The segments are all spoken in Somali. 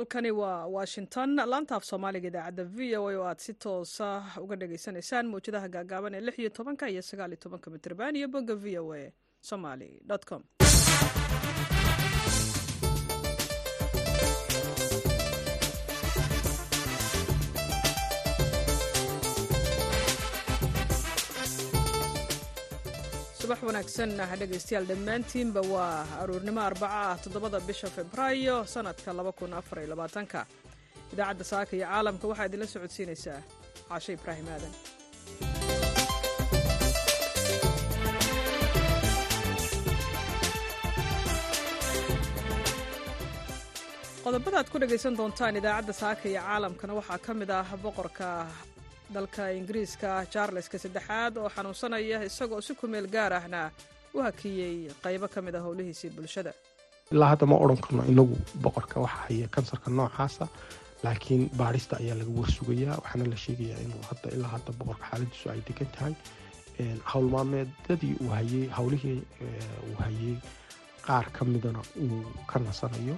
halkani waa washington. Laanta af soomaaliga idaacadda v o a oo aad si toosa uga dhagaysanaysaan mawjadaha gaagaaban ee lix iyo tobanka iyo sagaal iyo tobanka mitrban iyo bogga v o a somaly com subax wanaagsan. Dhegaystayaal dhammaantiinba waa aruurnimo arbaca ah toddobada bisha februaayo sanadka ka idaacadda saaka iyo caalamka waxaa idinla socodsiinaysaa caashe ibraahim aadan. Qodobada ku dhegaysan doontaan idaacadda saaka iyo caalamkana waxaa ka mid ah boqorka dalka ingiriiska charleska saddexaad oo xanuunsanaya isagoo si kumeel gaar ahna u hakiyey qaybo ka mid a howlihiisii bulshada. Ilaa hadda ma odhan karno inagu boqorka waxa haya kansarka noocaasa laakiin baadhista ayaa laga warsugayaa waxaana la sheegayaa inuu hadda ilaa hadda boqorka xaaladiisu ay degan tahay. Howlmaalmeedadii uu hayey howlihii uu hayey qaar ka midana uu ka nasanayo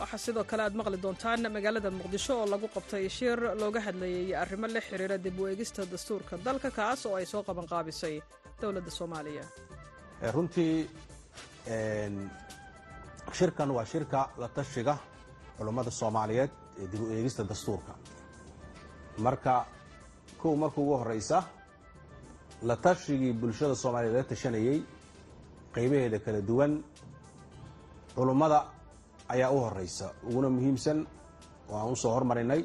waxaa sidoo kale aad maqli doontaan magaalada muqdisho oo lagu qabtay shir looga hadlayey arrimo la xiriira dib u eegista dastuurka dalka kaas oo ay soo qabanqaabisay dowladda soomaaliya. Runtii shirkan waa shirka la tashiga culummada soomaaliyeed ee dib u eegista dastuurka. Marka kow marka ugu horraysa la tashigii bulshada soomaaliyeed la tashanayey qaybaheeda kala duwan culummada ayaa u horraysa. Uguna muhiimsan oo aan u soo hormarinay.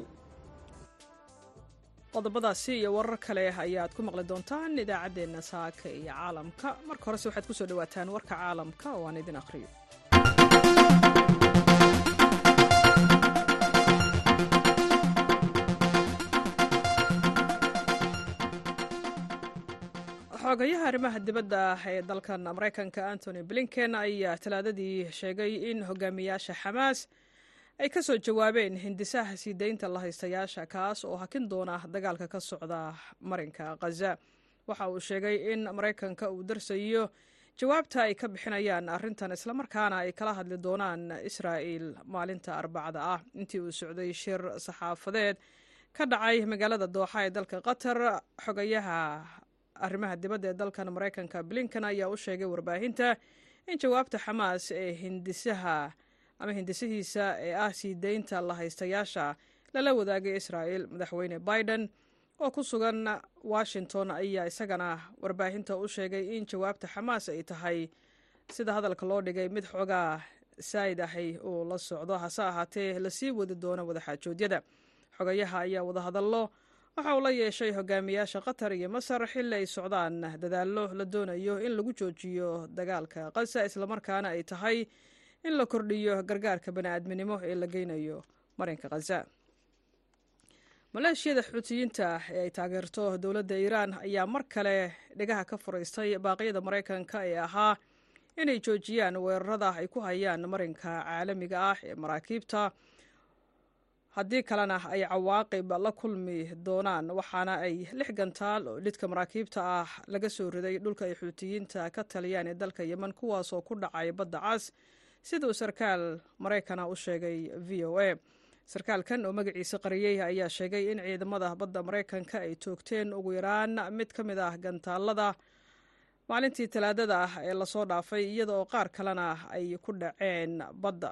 Qodobadaasi iyo warar kale ayaad ku maqli doontaan idaacaddeenna saaka iyo caalamka. Marka horese waxaad ku soo dhowaataan warka caalamka oo aan idin akhriyo xogayaha arrimaha dibadda ee dalkan maraykanka antony blinken ayaa talaadadii sheegay in hogaamiyaasha xamaas ay ka soo jawaabeen hindisaha sii deynta la haystayaasha kaas oo hakin doona dagaalka ka socda marinka khaza waxa uu sheegay in maraykanka uu darsayo jawaabta ay ka bixinayaan arrintan islamarkaana ay kala hadli doonaan israa'il maalinta arbacada ah. Intii uu socday shir saxaafadeed ka dhacay magaalada dooxa ee dalka qatar xogayaha arrimaha dibadda ee dalkan maraykanka blinken ayaa u sheegay warbaahinta in jawaabta xamaas ee hindisaha ama hindisihiisa ee ah sii deynta la haystayaasha lala wadaagay israa'il madaxweyne biden oo ku sugan washington ayaa isagana warbaahinta u sheegay in jawaabta xamaas ay tahay sida hadalka loo dhigay mid xoogaa saa'id ahay uu la socdo hase ahaatee la sii wadi doono wadaxaajoodyada xogayaha ayaa wadahadallo waxa uu la yeeshay hogaamiyaasha qatar iyo masar xilli ay socdaan. Dadaallo la doonayo in lagu joojiyo dagaalka khaza islamarkaana ay tahay in la kordhiyo gargaarka bani'aadminimo ee la geynayo marinka khaza maleeshiyada xuutiyiinta ee ay taageerto dowladda iiraan ayaa mar kale dhigaha ka furaystay baaqyada maraykanka ee ahaa inay joojiyaan weerarada ay ku hayaan marinka caalamiga ah ee maraakiibta haddii kalena ay cawaaqib la kulmi doonaan waxaana ay lix gantaal oo lidka maraakiibta ah laga soo riday dhulka ay xuutiyiinta ka taliyaan ee dalka yemen kuwaasoo ku dhacay badda cas. Siduu sarkaal maraykana u sheegay v o a. Sarkaalkan oo magaciisa qariyey ayaa sheegay in ciidamada badda maraykanka ay toogteen ugu yaraan mid ka mid ah gantaalada maalintii talaadada ah ee la soo dhaafay iyada oo qaar kalena ay ku dhaceen badda.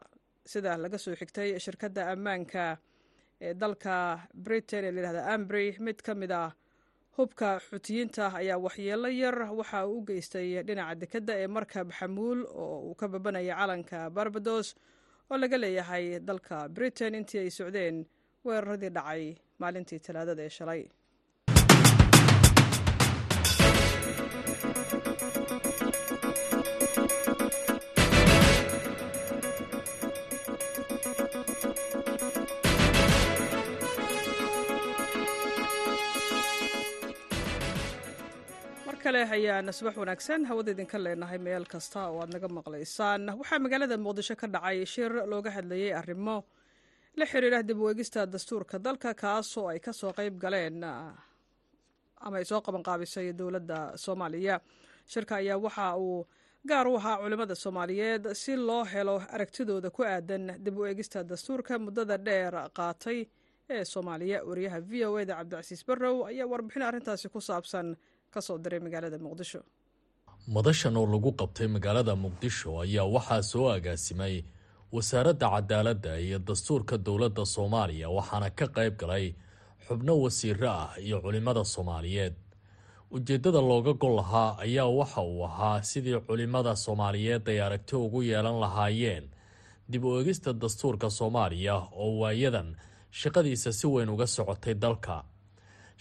Sida laga soo xigtay shirkadda ammaanka ee dalka britain ee layihahda ambry. Mid ka mid ah hubka xutiyiinta ayaa waxyeelo yar waxa uu u geystay dhinaca dekedda ee markab xamuul oo uu ka babanaya calanka barbados oo laga leeyahay dalka britain intii ay socdeen weeraradii dhacay maalintii talaadada ee shalay ayaana subax wanaagsan hawada idinka leenahay meel kasta oo aad naga maqlaysaan. Waxaa magaalada muqdisho ka dhacay shir looga hadlayey arrimo la xiriira dib u eegista dastuurka dalka kaasoo ay ka soo qeyb galeen ama ay soo qaban qaabisay dowladda soomaaliya. Shirka ayaa waxa uu gaar u ahaa culimmada soomaaliyeed si loo helo aragtidooda ku aadan dib u eegista dastuurka muddada dheer qaatay ee soomaaliya. Wariyaha v o eda cabdicasiis barrow ayaa warbixin arrintaasi ku saabsan ka soo diray magaalada muqdisho. Madashan oo lagu qabtay magaalada muqdisho ayaa waxaa soo agaasimay wasaaradda cadaaladda iyo dastuurka dowladda soomaaliya waxaana ka qayb galay xubno wasiiro ah iyo culimmada soomaaliyeed. Ujeeddada looga gol lahaa ayaa waxa uu ahaa sidii culimmada soomaaliyeed ay aragti ugu yeelan lahaayeen dib u eegista dastuurka soomaaliya oo waayadan shaqadiisa si weyn uga socotay dalka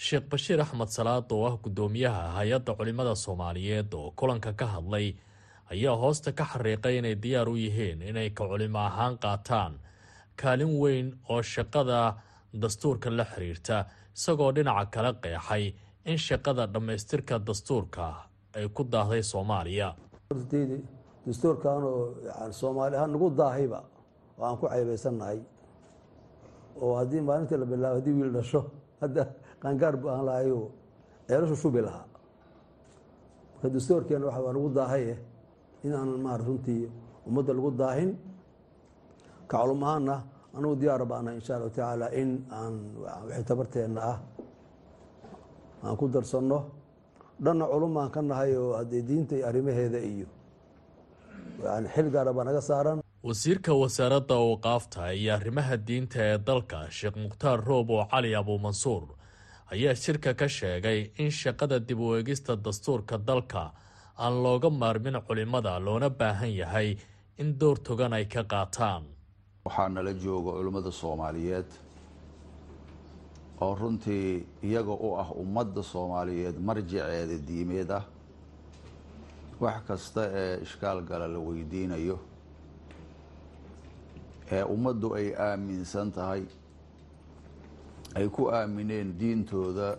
sheekh bashiir axmed salaad oo ah guddoomiyaha hay'adda culimmada soomaaliyeed oo kulanka ka hadlay ayaa hoosta ka xariiqay inay diyaar u yihiin inay ka culimo ahaan qaataan kaalin weyn oo shaqada dastuurka la xiriirta isagoo dhinaca kale qeexay in shaqada dhammaystirka dastuurka ay ku daahday soomaaliya. Dastuurkanoo soomaali ahaan nagu daahayba oo aan ku caybaysannahay oo haddii maalintii la bilaabo haddii wiil dhasho hadda qaangaar bu aan lahayo ceelashu shubi lahaa. Marka dastuurkeena waxa waa nagu daahaye in aan maara runtii ummadda lagu daahin. Ka culum ahaanna anugu diyaar baana insha allahu tacaala in aan wixii tabarteenna ah aan ku darsanno. Dhanna culum aan ka nahay oo haddee diinta iyo arrimaheeda iyo yani xil gaara baa naga saaran. Wasiirka wasaaradda awqaafta iyo arrimaha diinta ee dalka sheekh mukhtaar roob oo cali abuumansuur ayaa shirka ka sheegay in shaqada dib u eegista dastuurka dalka aan looga maarmin culimmada loona baahan yahay in door togan ay ka qaataan. Waxaa nala jooga culimmada soomaaliyeed oo runtii iyaga u ah ummadda soomaaliyeed marjiceeda diimeed ah. Wax kasta ee ishkaal gala la weydiinayo ee ummaddu ay aaminsan tahay ay ku aamineen diintooda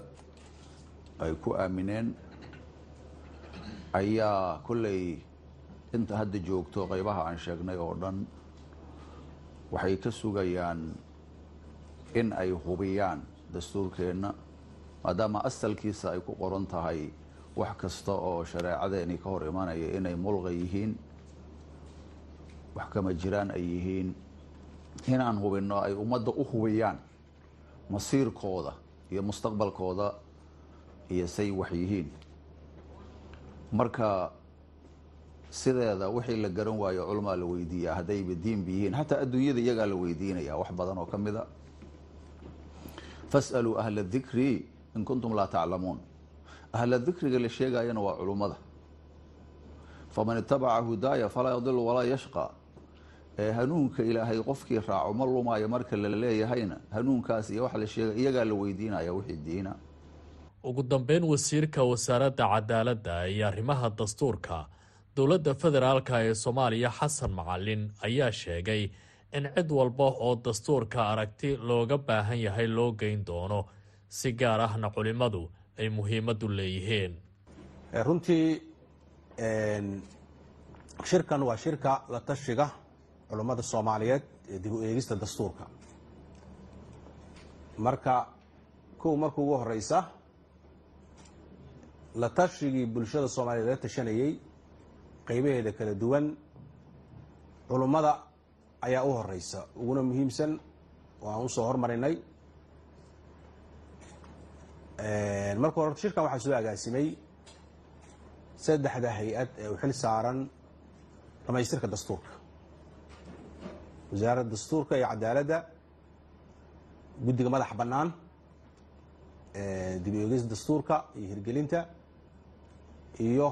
ay ku aamineen ayaa kolley inta hadda joogto qeybaha aan sheegnay oo dhan waxay ka sugayaan in ay hubiyaan dastuurkeenna maadaama asalkiisa ay ku qoran tahay wax kasta oo shareecadeeni ka hor imanaya inay mulqa yihiin wax kama jiraan ay yihiin. Inaan hubinno ay ummadda u hubiyaan masiirkooda iyo mustaqbalkooda iyo say wax yihiin. Marka sideeda wixii la garan waayo culamaa la weydiiyaa haddayba diinba yihiin xataa adduunyada iyagaa la weydiinaya wax badan oo ka mid a. Fasaluu ahla dikri in kuntum laa taclamuun. Ahla dikriga la sheegayana waa culummada faman itabaca hudaaya falaa yadilu walaa yashqa hanuunka ilaahay qofkii raaco ma lumaayo marka la leeyahayna? Hanuunkaas iyo wax la sheega iyagaa la weydiinaya wixii diina. Ugu dambeyn wasiirka wasaaradda cadaaladda iyo arrimaha dastuurka dowladda federaalka ee soomaaliya xasan macalin ayaa sheegay in cid walba oo dastuurka aragti looga baahan yahay loo geyn doono si gaar ahna culimmadu ay muhiimaddu leeyihiin. Runtii shirkan waa shirka la tashiga culummada soomaaliyeed ee dib u eegista dastuurka. Marka kow marka ugu horeysa la tashigii bulshada soomaaliyeed laga tashanayey qeybaheeda kala duwan culummada ayaa u horeysa uguna muhiimsan oo aan u soo hormarinay marka hore shirkan waxaa soo agaasimay saddexda hay'ad ee u xil saaran dhamaystirka dastuurka wasaaradda dastuurka iyo cadaaladda guddiga madaxa bannaan dib eegis dastuurka iyo hirgelinta iyo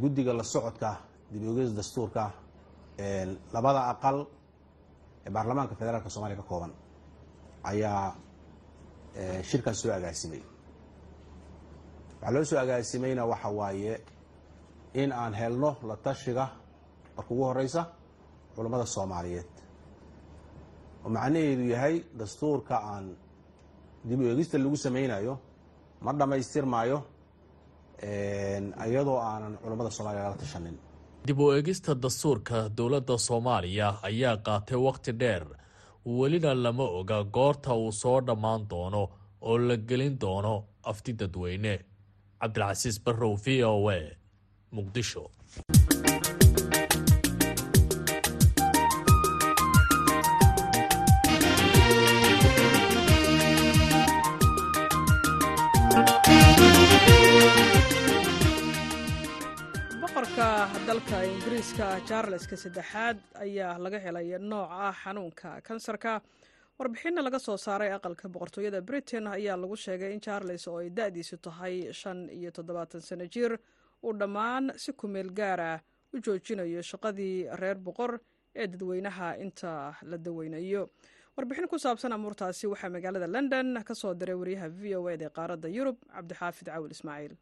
guddiga la socodka dib eegis dastuurka labada aqal ee baarlamaanka federaalka soomaliya ka kooban ayaa shirkan soo agaasimay waxaa loo soo agaasimayna waxa waaye in aan helno la tashiga marka ugu horeysa culummada soomaaliyeed. Oo macnaheedu yahay dastuurka aan dib u eegista lagu sameynayo ma dhammaystirmaayo iyadoo aanan culummada soomaliya lala tashanin. Dib u eegista dastuurka dowladda soomaaliya ayaa qaatay wakhti dheer. Welina lama oga goorta uu soo dhammaan doono oo la gelin doono afti dadweyne. Cabdilcasiis barrow v o a muqdisho dalka ingiriiska charleska saddexaad ayaa laga helay nooca xanuunka kansarka. Warbixinna laga soo saaray aqalka boqortooyada britain ayaa lagu sheegay in charles oo ay da-diisu tahay shan iyo toddobaatan sano jir uu dhammaan si kumeel gaara u joojinayo shaqadii reer boqor ee dadweynaha inta la daweynayo. Warbixin ku saabsan amuurtaasi waxaa magaalada london ka soo diray wariyaha v o ed ee qaaradda yurub cabdixaafid cawil ismaaciil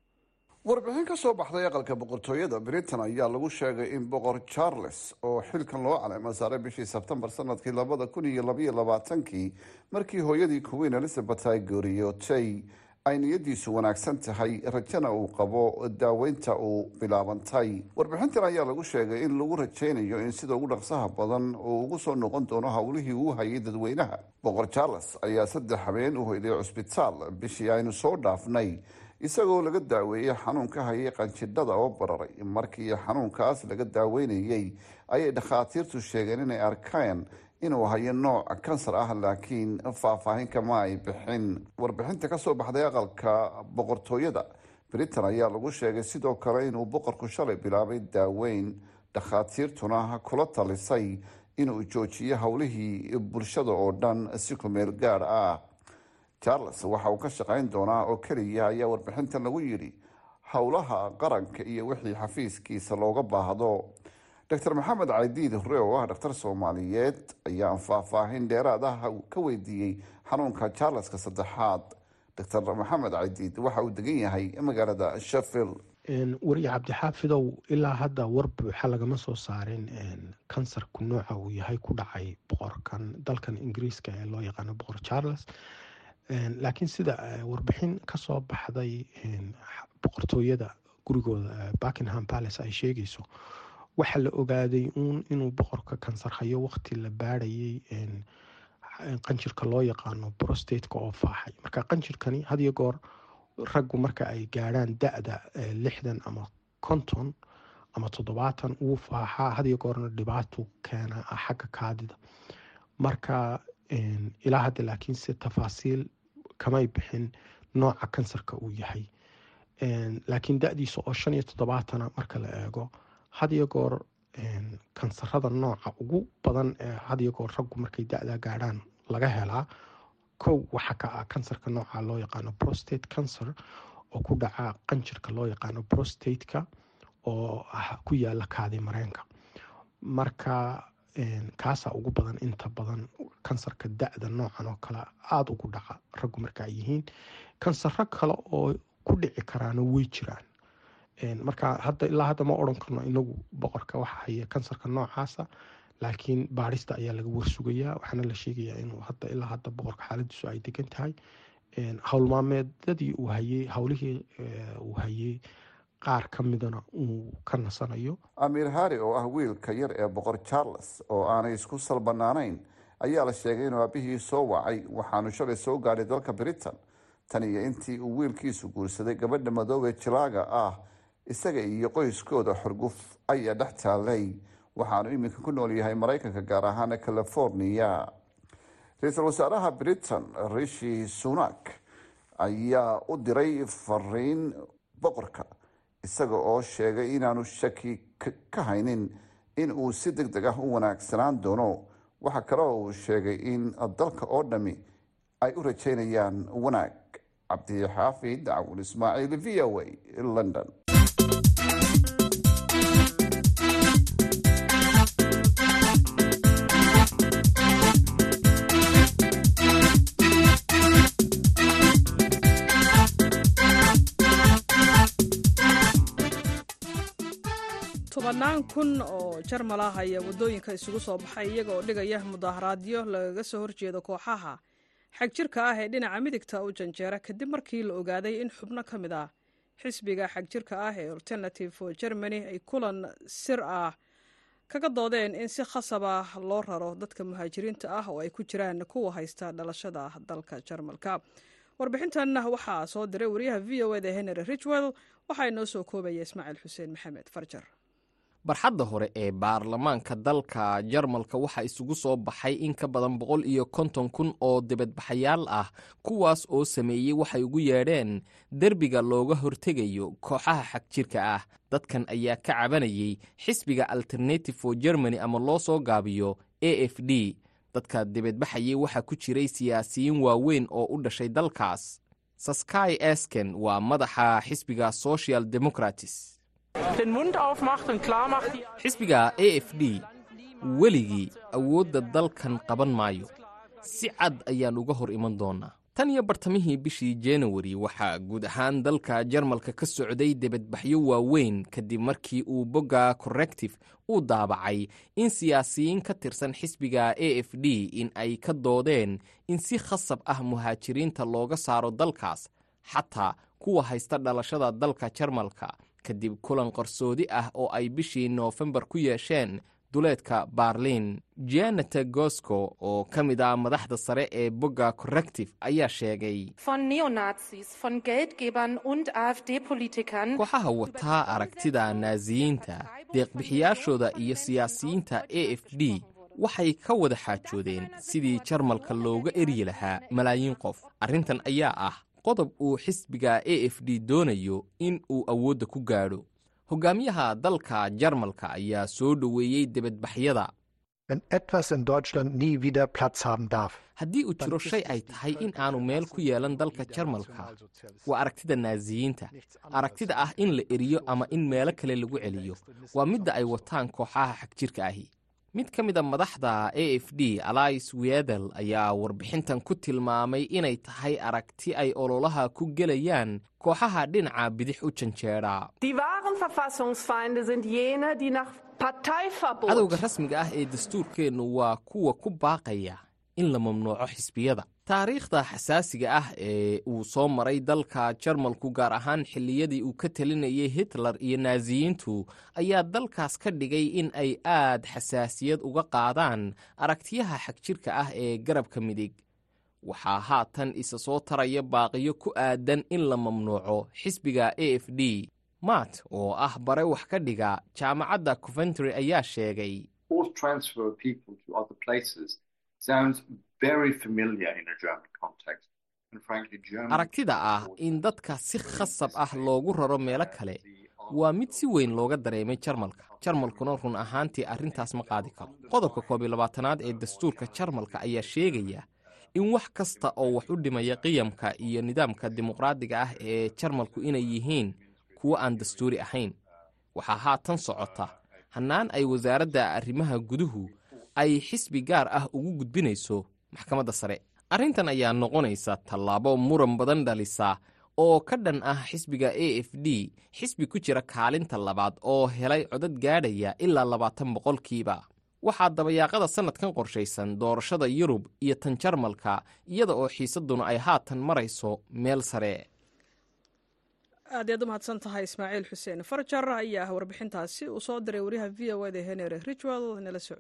warbixin ka soo baxday aqalka boqortooyada britain ayaa lagu sheegay in boqor charles oo xilkan loo caleema saaray bishii sebtembar sannadkii labada kun iyo labaiyo labaatankii markii hooyadii queen elizabeth ay geeriyootay ay niyadiisu wanaagsan tahay rajana uu qabo daaweynta uu bilaabantay. Warbixintan ayaa lagu sheegay in lagu rajaynayo in sida ugu dhaqsaha badan uu ugu soo noqon doono howlihii uu hayay dadweynaha. Boqor charles ayaa saddex habeen u hoyday cusbitaal bishii aynu soo dhaafnay isagoo laga daaweeyey xanuun ka hayay qanjidhada oo bararay. Markii xanuunkaas laga daaweynayey ayay dhakhaatiirtu sheegeen inay arkeen inuu hayo nooc kansar ah laakiin faahfaahin kama ay bixin. Warbixinta ka soo baxday aqalka boqortooyada britain ayaa lagu sheegay sidoo kale inuu boqorku shalay bilaabay daaweyn. Dhakhaatiirtuna kula talisay inuu joojiyo howlihii bulshada oo dhan si kumeel gaar ah charles waxa uu ka shaqayn doonaa oo keliya ayaa warbixintan lagu yidhi howlaha qaranka iyo wixii xafiiskiisa looga baahdo. Doctor maxamed caydiid hore oo ah dhakhtar soomaaliyeed ayaa faahfaahin dheeraad ah ka weydiiyey xanuunka charleska saddexaad. Doctor maxamed caydiid waxa uu degan yahay magaalada sheffield. Wariye cabdixaafidow ilaa hadda war buuxa lagama soo saarin kansarku nooca uu yahay ku dhacay boqorkan dalkan ingiriiska ee loo yaqaano boqor charles laakiin sida warbixin ka soo baxday boqortooyada gurigooda buckingham palace ay sheegayso waxaa la ogaaday uun inuu boqorka kansar hayo waqti la baarayay qanjirka loo yaqaano brostateka oo faaxay. Marka qanjirkani hadiyo goor raggu marka ay gaadhaan da-da lixdan ama konton ama toddobaatan wuu faaxaa hadiyo goorna dhibaato keena xagga kaadida. Marka ilaa hadda laakiin se tafaasiil kamay bixin nooca kansarka uu yahay laakiin da-diisa oo shan iyo toddobaatana marka la eego hadiyo goor kansarada nooca ugu badan ee hadiyo goor raggu markay da-da gaadhaan laga helaa kow waxaa ka ah kansarka nooca loo yaqaano prostate cancer oo ku dhaca qanjirka loo yaqaano prostateka oo ku yaalla kaadi mareenka marka kaasaa ugu badan inta badan kansarka da-da noocan oo kale aada ugu dhaca raggu marka ay yihiin kansaro kale oo ku dhici karaana way jiraan. Marka hadda ilaa hadda ma odhan karno inagu boqorka waxa haya kansarka noocaasa laakiin baarista ayaa laga warsugayaa waxaana la sheegayaa inuu hadda ilaa hadda boqorka xaaladiisu ay degan tahay. Howlmaameedadii uu hayey howlihii uu hayey qaar ka midana uu ka nasanayo. Amiir hari oo ah wiilka yar ee boqor charles oo aanay isku salbanaanayn ayaa la sheegay inuu aabihii soo wacay. Waxaanu shalay soo gaadhay dalka britain. Tan iyo intii uu wiilkiisu guursaday gabadha madoobe jilaaga ah isaga iyo qoyskooda xorguf ayaa dhex taalay. Waxaanu iminka ku nool yahay maraykanka gaar ahaan california. Ra'iisul wasaaraha britain rishi sunak ayaa u diray fariin boqorka isaga oo sheegay inaanu shaki ka haynin in uu si deg deg ah u wanaagsanaan doono. Waxaa kale oo uu sheegay in dalka oo dhami ay u rajeynayaan wanaag. Cabdixaafid cawul ismaaciil v o a london tobannaan kun oo jarmal ah ayaa waddooyinka isugu soo baxay iyaga oo dhigaya mudaaharaadyo lagaga soo horjeedo kooxaha. Xagjirka ah ee dhinaca midigta u janjeera kadib markii la ogaaday in xubno ka mid ah xisbiga xagjirka ah ee alternative for germany ay kulan sir ah kaga doodeen in si khasab ah loo raro dadka muhaajiriinta ah oo ay ku jiraan kuwa haysta dhalashada dalka jarmalka. Warbixintan waxaa soo diray wariyaha v o eda henry richwell waxaa inoo soo koobaya ismaaciil xuseen maxamed farjar barxadda hore ee baarlamaanka dalka jarmalka waxaa isugu soo baxay in ka badan boqol iyo konton kun oo dibadbaxayaal ah kuwaas oo sameeyey waxay ugu yeedheen derbiga looga hortegayo kooxaha xagjirka ah. Dadkan ayaa ka cabanayey xisbiga alternative for germany ama loo soo gaabiyo a f d. Dadka dibadbaxayey waxaa ku jiray siyaasiyiin waaweyn oo u dhashay dalkaas. Saskai esken waa madaxa xisbiga social democratis xisbiga a f d weligii awoodda dalkan qaban maayo. Si cad ayaan uga hor iman doonnaa tan iyo bartamihii bishii januari waxaa guud ahaan dalka jarmalka ka socday debadbaxyo waaweyn kadib markii uu bogga corrective uu daabacay in siyaasiyiin ka tirsan xisbiga a f d in ay ka doodeen in si khasab ah muhaajiriinta looga saaro dalkaas xataa kuwa haysta dhalashada dalka jarmalka kadib kulan qarsoodi ah oo ay bishii noofembar ku yeesheen duleedka baarliin janata gosco oo ka mid ah madaxda sare ee bogga corrective ayaa sheegay kooxaha wataa aragtida naasiyiinta deeqbixiyaashooda iyo siyaasiyiinta a f d waxay ka wada xaajoodeen sidii jarmalka looga eryi lahaa malaayiin qof. Arrintan ayaa ah qodob uu xisbiga a f d doonayo in uu awoodda ku gaadho. Hogaamiyaha dalka jarmalka ayaa soo dhoweeyey debadbaxyada haddii uu jiro shay ay tahay in aanu meel ku yeelan dalka jarmalka waa aragtida naasiyiinta. Aragtida ah in la eriyo ama in meelo kale lagu celiyo waa midda ay wataan kooxaha xagjirka ahi mid ka mida madaxda a f d alais wedel ayaa warbixintan ku tilmaamay inay tahay aragti ay ololaha ku gelayaan kooxaha dhinaca bidix u janjeedha cadowga rasmiga ah ee dastuurkeennu waa kuwa ku baaqaya in la mamnuuco xisbiyada taariikhda xasaasiga ah ee uu soo maray dalka jarmalku gaar ahaan xilliyadii uu ka talinayay hitler iyo naasiyiintu ayaa dalkaas ka dhigay in ay aad xasaasiyad uga qaadaan aragtiyaha xagjirka ah ee garabka midig. Waxaa haatan isa soo taraya baaqiyo ku aadan in la mamnuuco xisbiga a f d maat oo ah bare wax ka dhiga jaamacadda coventry ayaa sheegay aragtida ah in dadka si khasab ah loogu raro meelo kale waa mid si weyn looga dareemay jarmalka. Jarmalkuna run ahaantii arrintaas ma qaadi karo. qodobka koob iyo labaatanaad ee dastuurka jarmalka ayaa sheegaya in wax kasta oo wax u dhimaya qiyamka iyo nidaamka dimuqraadiga ah ee jarmalku inay yihiin kuwo aan dastuuri ahayn. Waxaa haatan socota. Hannaan ay wasaaradda arrimaha guduhu ay xisbi gaar ah ugu gudbinayso maxkamadda sare. Arrintan ayaa noqonaysa tallaabo muran badan dhalisa oo ka dhan ah xisbiga a f d. Xisbi ku jira kaalinta labaad oo helay codad gaadhaya ilaa labaatan boqolkiiba. Waxaa dabayaaqada sannadkan qorshaysan doorashada yurub iyo tan jarmalka iyada oo xiisadduna ay haatan marayso meel sare. Aad yaad u mahadsan tahay ismaaciil xuseen. Farjar ayaa warbixintaasi uu diray wariyaha v o eda henere rijwell nala soo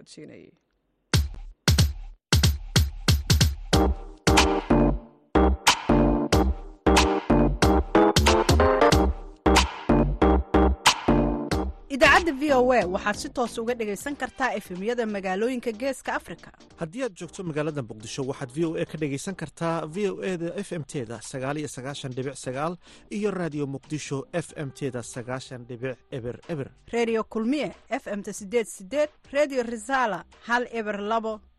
idaacadda v o a waxaad si toos uga dhegaysan kartaa efemyada magaalooyinka geeska afrika. Haddii aad joogto magaalada muqdisho waxaad v o a ka dhegaysan kartaa v o e da f m teda sagaaliyo sagaashan dhibic sagaal iyo raadiyo muqdisho f m teda sagaashan dhibic eber eber. Reediyo kulmiye f m-ta sideed sideed reediyo risaala hal eber labo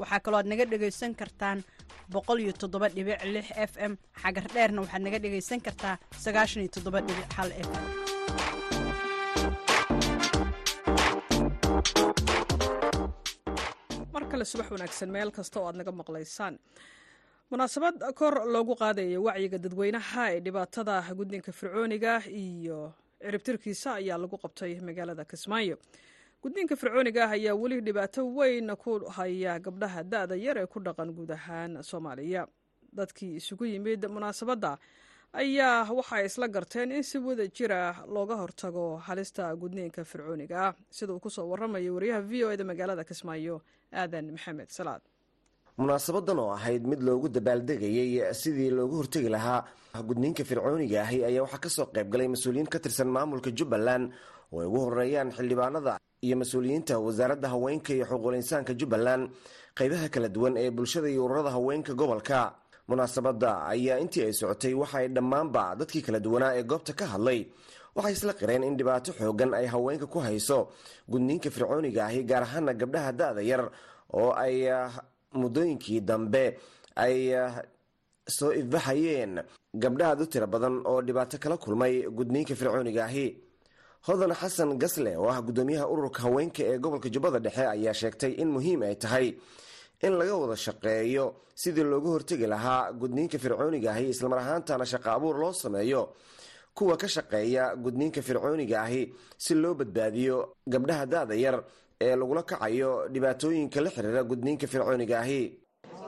waxaa kaloo aad naga dhegaysan kartaan lix f m. Xagar dheerna waxaad naga dhegaysan kartaa f m. Mar kale subax wanaagsan meel kasta oo aad naga maqlaysaan. Munaasabad kor loogu qaadaya wacyiga dadweynaha ee dhibaatada gudniinka fircooniga iyo ciribtirkiisa ayaa lagu qabtay magaalada kismaayo gudniinka fircooniga ah ayaa weli dhibaato weyn ku haya gabdhaha da-da yar ee ku dhaqan guud ahaan soomaaliya. Dadkii isugu yimid munaasabadda ayaa waxay isla garteen in si wada jira looga hortago halista gudniinka fircooniga. Ah sida uu ku soo waramayo wariyaha v o eda magaalada kismaayo aadan maxamed salaad. Munaasabadan oo ahayd mid loogu dabaaldegayey sidii loogu hortegi lahaa gudniinka fircooniga ahi ayaa waxaa ka soo qaybgalay mas'uuliyiin ka tirsan maamulka jubbaland oo ay ugu horeeyaan xildhibaanada iyo mas'uuliyiinta wasaaradda haweenka iyo xuquuqul insaanka jubbaland. Qeybaha kala duwan ee bulshada iyo ururada haweenka gobolka. Munaasabadda ayaa intii ay socotay waxa ay dhammaanba dadkii kala duwanaa ee goobta ka hadlay. Waxay isla qireen in dhibaato xoogan ay haweenka ku hayso gudniinka fircooniga ahi gaar ahaana gabdhaha da-da yar oo ay muddooyinkii dambe ay soo ifbaxayeen. Gabdhahaad u tiro badan oo dhibaato kala kulmay gudniinka fircooniga ahi hodan xasan gasle oo ah guddoomiyaha ururka haweenka ee gobolka jubbada dhexe ayaa sheegtay in muhiim ay tahay in laga wada shaqeeyo sidii loogu hortegi lahaa gudniinka fircooniga ahi islamar ahaantana shaqo abuur loo sameeyo kuwa ka shaqeeya gudniinka fircooniga ahi si loo badbaadiyo gabdhaha da-da yar ee lagula kacayo dhibaatooyinka la xiriira gudniinka fircooniga ahi.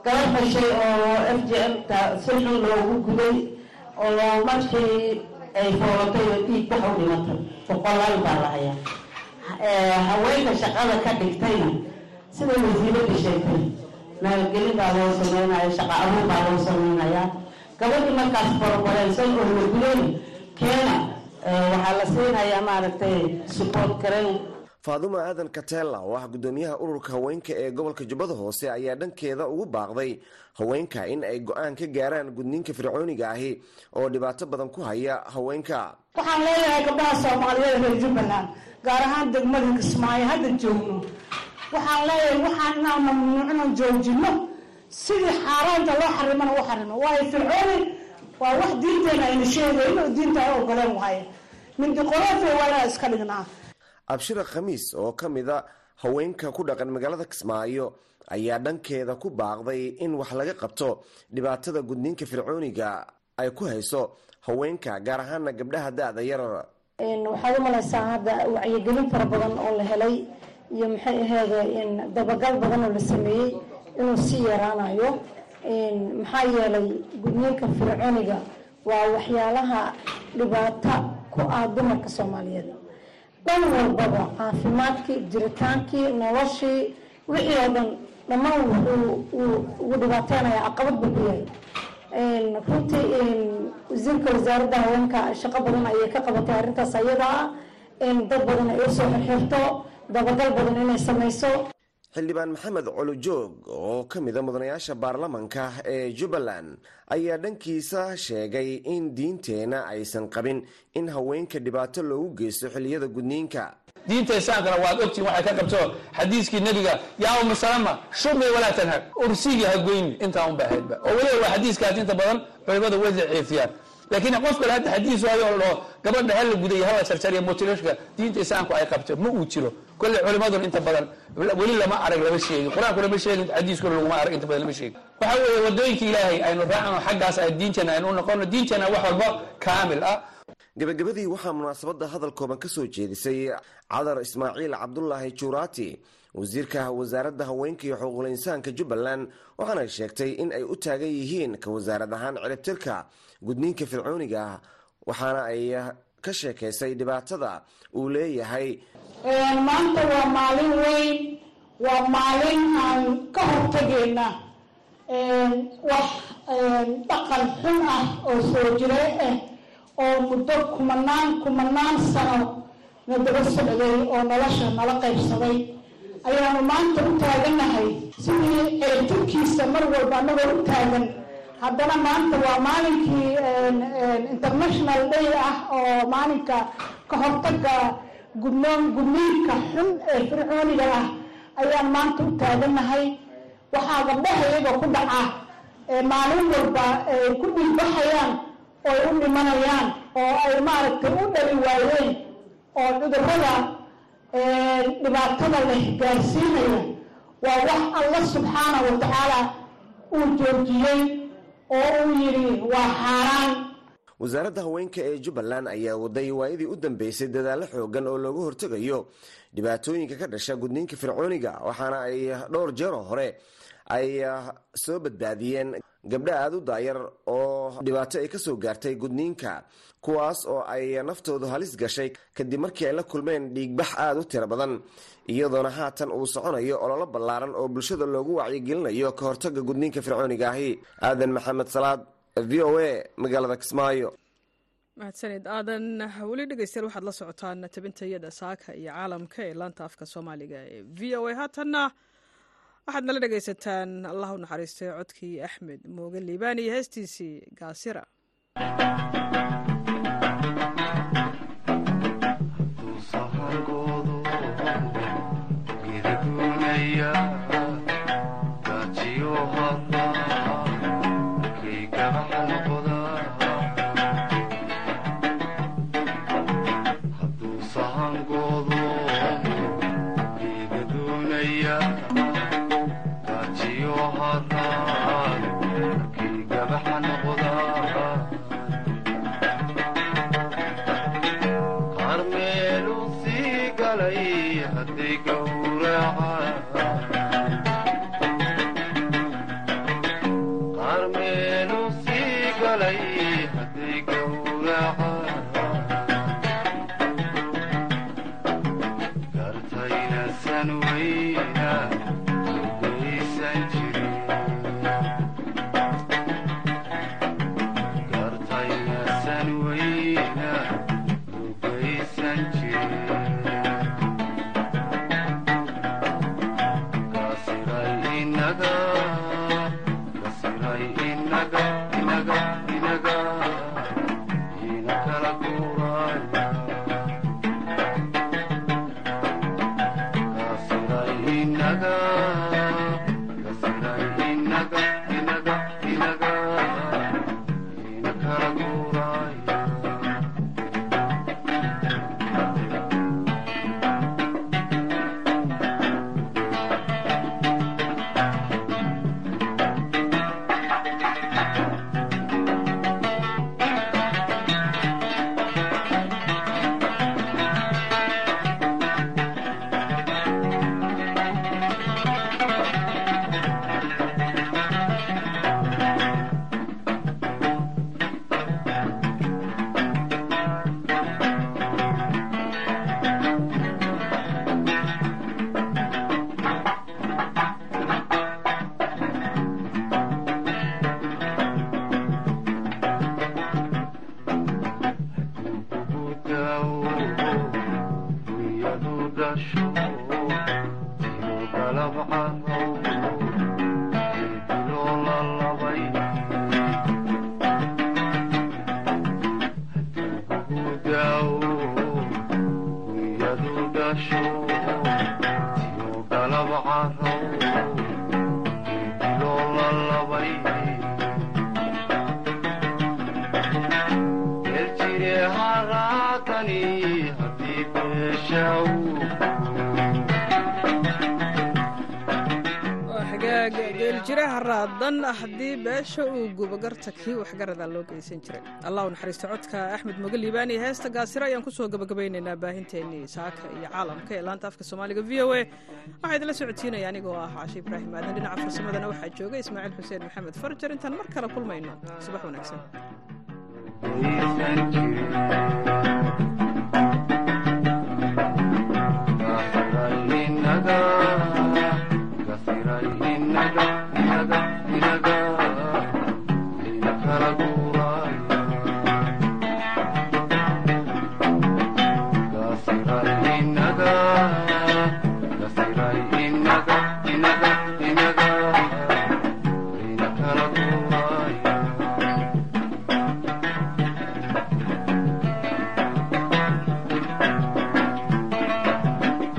Gabar dhashay oo f j m-ta si xun loogu guday oo markii ay foolatay oo dhiig bax u dhimatay boqolaal baa la hayaa. Haweenka shaqada ka dhigtayna sida wasiiradda sheegtay maalgelin baa loo sameynaya shaqa abuur baa loo sameynayaa gabadhii markaas borobareensan oo la gudayn keena waxaa la siinayaa maaragtay support karen faadumo aadan katela oo ah guddoomiyaha ururka haweenka ee gobolka jubbada hoose ayaa dhankeeda ugu baaqday haweenka in ay go'aan ka gaaraan gudniinka fircooniga ahi oo dhibaato badan ku haya haweenka. Waxaan leeyahay gabdhaha soomaaliyeed reer jubbaland gaar ahaan degmada kismaayo hadda joogno. Waxaan leeyahay waxaan inaan mamnuucno joojino sidii xaaraanta loo xarimana u xarimo waayo fircooni waa wax diinteena ayna sheegayn oo diinta ay ogoleen waaye. Mindiqoroofe waa inaan iska dhignaa abshira khamiis oo ka mida haweenka ku dhaqan magaalada kismaayo ayaa dhankeeda ku baaqday in wax laga qabto dhibaatada gudniinka fircooniga ay ku hayso haweenka gaar ahaana gabdhaha da-da yar waxaad u hadda wacyigelin fara badan oo la helay iyo maxay aheede dabagal badan oo la sameeyey inuu sii yaraanayo. Maxaa yeelay gudniinka fircooniga waa waxyaalaha dhibaato ku ah dumarka soomaaliyeed dhan walbaba caafimaadkii jiritaankii noloshii wixii oo dhan dhammaan ugu dhibaateynayaa caqabad buu ku yahay. Runtii wasiirka wasaaradda haweenka shaqo badan ayay ka qabatay arrintaas ayadaa dad badan ay u soo xirxirto dabagal badan inay samayso xildhibaan maxamed colojoog oo ka mida mudanayaasha baarlamanka ee jubbaland ayaa dhankiisa sheegay in diinteenna aysan qabin in haweenka dhibaato loogu geysto xilliyada gudniinka. Diinta islaamkana waad ogtiin waxay ka qabto xadiiskii nebiga yaa umu salama shumi walaa tanhag ursigii ha goyni intaa unba ahaydba oo weliba waa xadiiskaas inta badan culimada way daciifiyaan laakiin qof kale hadda xadiis waayo oo gabadha hala guday hala jarjariya motilashka diinta islaamku ay qabto ma uu jiro. Kolle culimadun inta badan weli lama arag lama sheegin. Qur'aanku lama sheegin xadiiskuna laguma arag inta badan lama sheegin. Waxa weeye waddooyinka ilaahay aynu raacno xaggaas ay diinteena aynu u noqono diinteena wax walba kaamil ah. Gabagabadii waxaa munaasabadda hadal kooban ka soo jeedisay cadar ismaaciil cabdulaahi juuraati wasiirka wasaaradda haweenka iyo xuquuqul insaanka jubbaland waxaana sheegtay in ay u taagan yihiin ka wasaarad ahaan ciribtirka gudniinka fircooniga ah waxaana ay ka sheekaysay dhibaatada uu leeyahay. Maanta waa maalin weyn waa maalin aan ka hortageyna wax dhaqan xun ah oo soo jire ah oo muddo kumanaan kumanaan sano na daba socday oo nolosha nala qaybsaday ayaanu maanta u taaganahay. Sidii ciribtirkiisa mar walba anagoo u taagan. Haddana maanta waa maalinkii international day ah oo maalinka ka hortaga gudnoon gudniinka xun ee fircooniga ah. Ayaan maanta u taaganahay. Waxaa gabdhahayaga ku dhaca maalin walba ay ku dhiigbaxayaan oo ay u dhimanayaan oo ay maaragtay u dhali waayeen oo cudurrada dhibaatada leh gaarsiinaya waa wax alla subxaana wa tacaala uu joojiyey oo uu yidhi waa xaaraan. Wasaaradda haweenka ee jubbaland ayaa waday waayadii u dambeysay dadaallo xoogan oo looga hortegayo dhibaatooyinka ka dhasha gudniinka fircooniga waxaana ay dhowr jeeroo hore ay soo badbaadiyeen gabdha aada u daayar oo dhibaato ay ka soo gaartay gudniinka kuwaas oo ay naftoodu halis gashay kadib markii ay la kulmeen dhiigbax aada u tiro badan. Iyadoona haatan uu soconayo ololo ballaaran oo bulshada loogu wacyigelinayo ka hortaga gudniinka fircooniga ahi. Aadan maxamed salaad v o a magaalada kismaayo. Mahadsanid aadan weli dhegeystayaal waxaad la socotaan tabintayada saaka iyo caalamka ee laanta afka soomaaliga ee v o a. Haatanna waxaad nala dhegaysataan allah u naxariistay codkii axmed mooge liibaan iyo heestiisii gaasira geeljiraha raadan haddii beesha uu gubagarta kii waxgaradaa loo geysan jiray. Allah u naxariisto codka axmed moge liibaan iyo heesta gaasiro ayaan ku soo gabagabaynaynaa baahinteennii saaka iyo caalamka ee laanta afka soomaaliga v o a. Waxaa idinla socodsiinaya anigoo ah caashi ibraahim aadan dhinaca farsamadana waxaa jooga ismaaciil xuseen maxamed. Farjar intaan mar kale kulmayno. Subax wanaagsan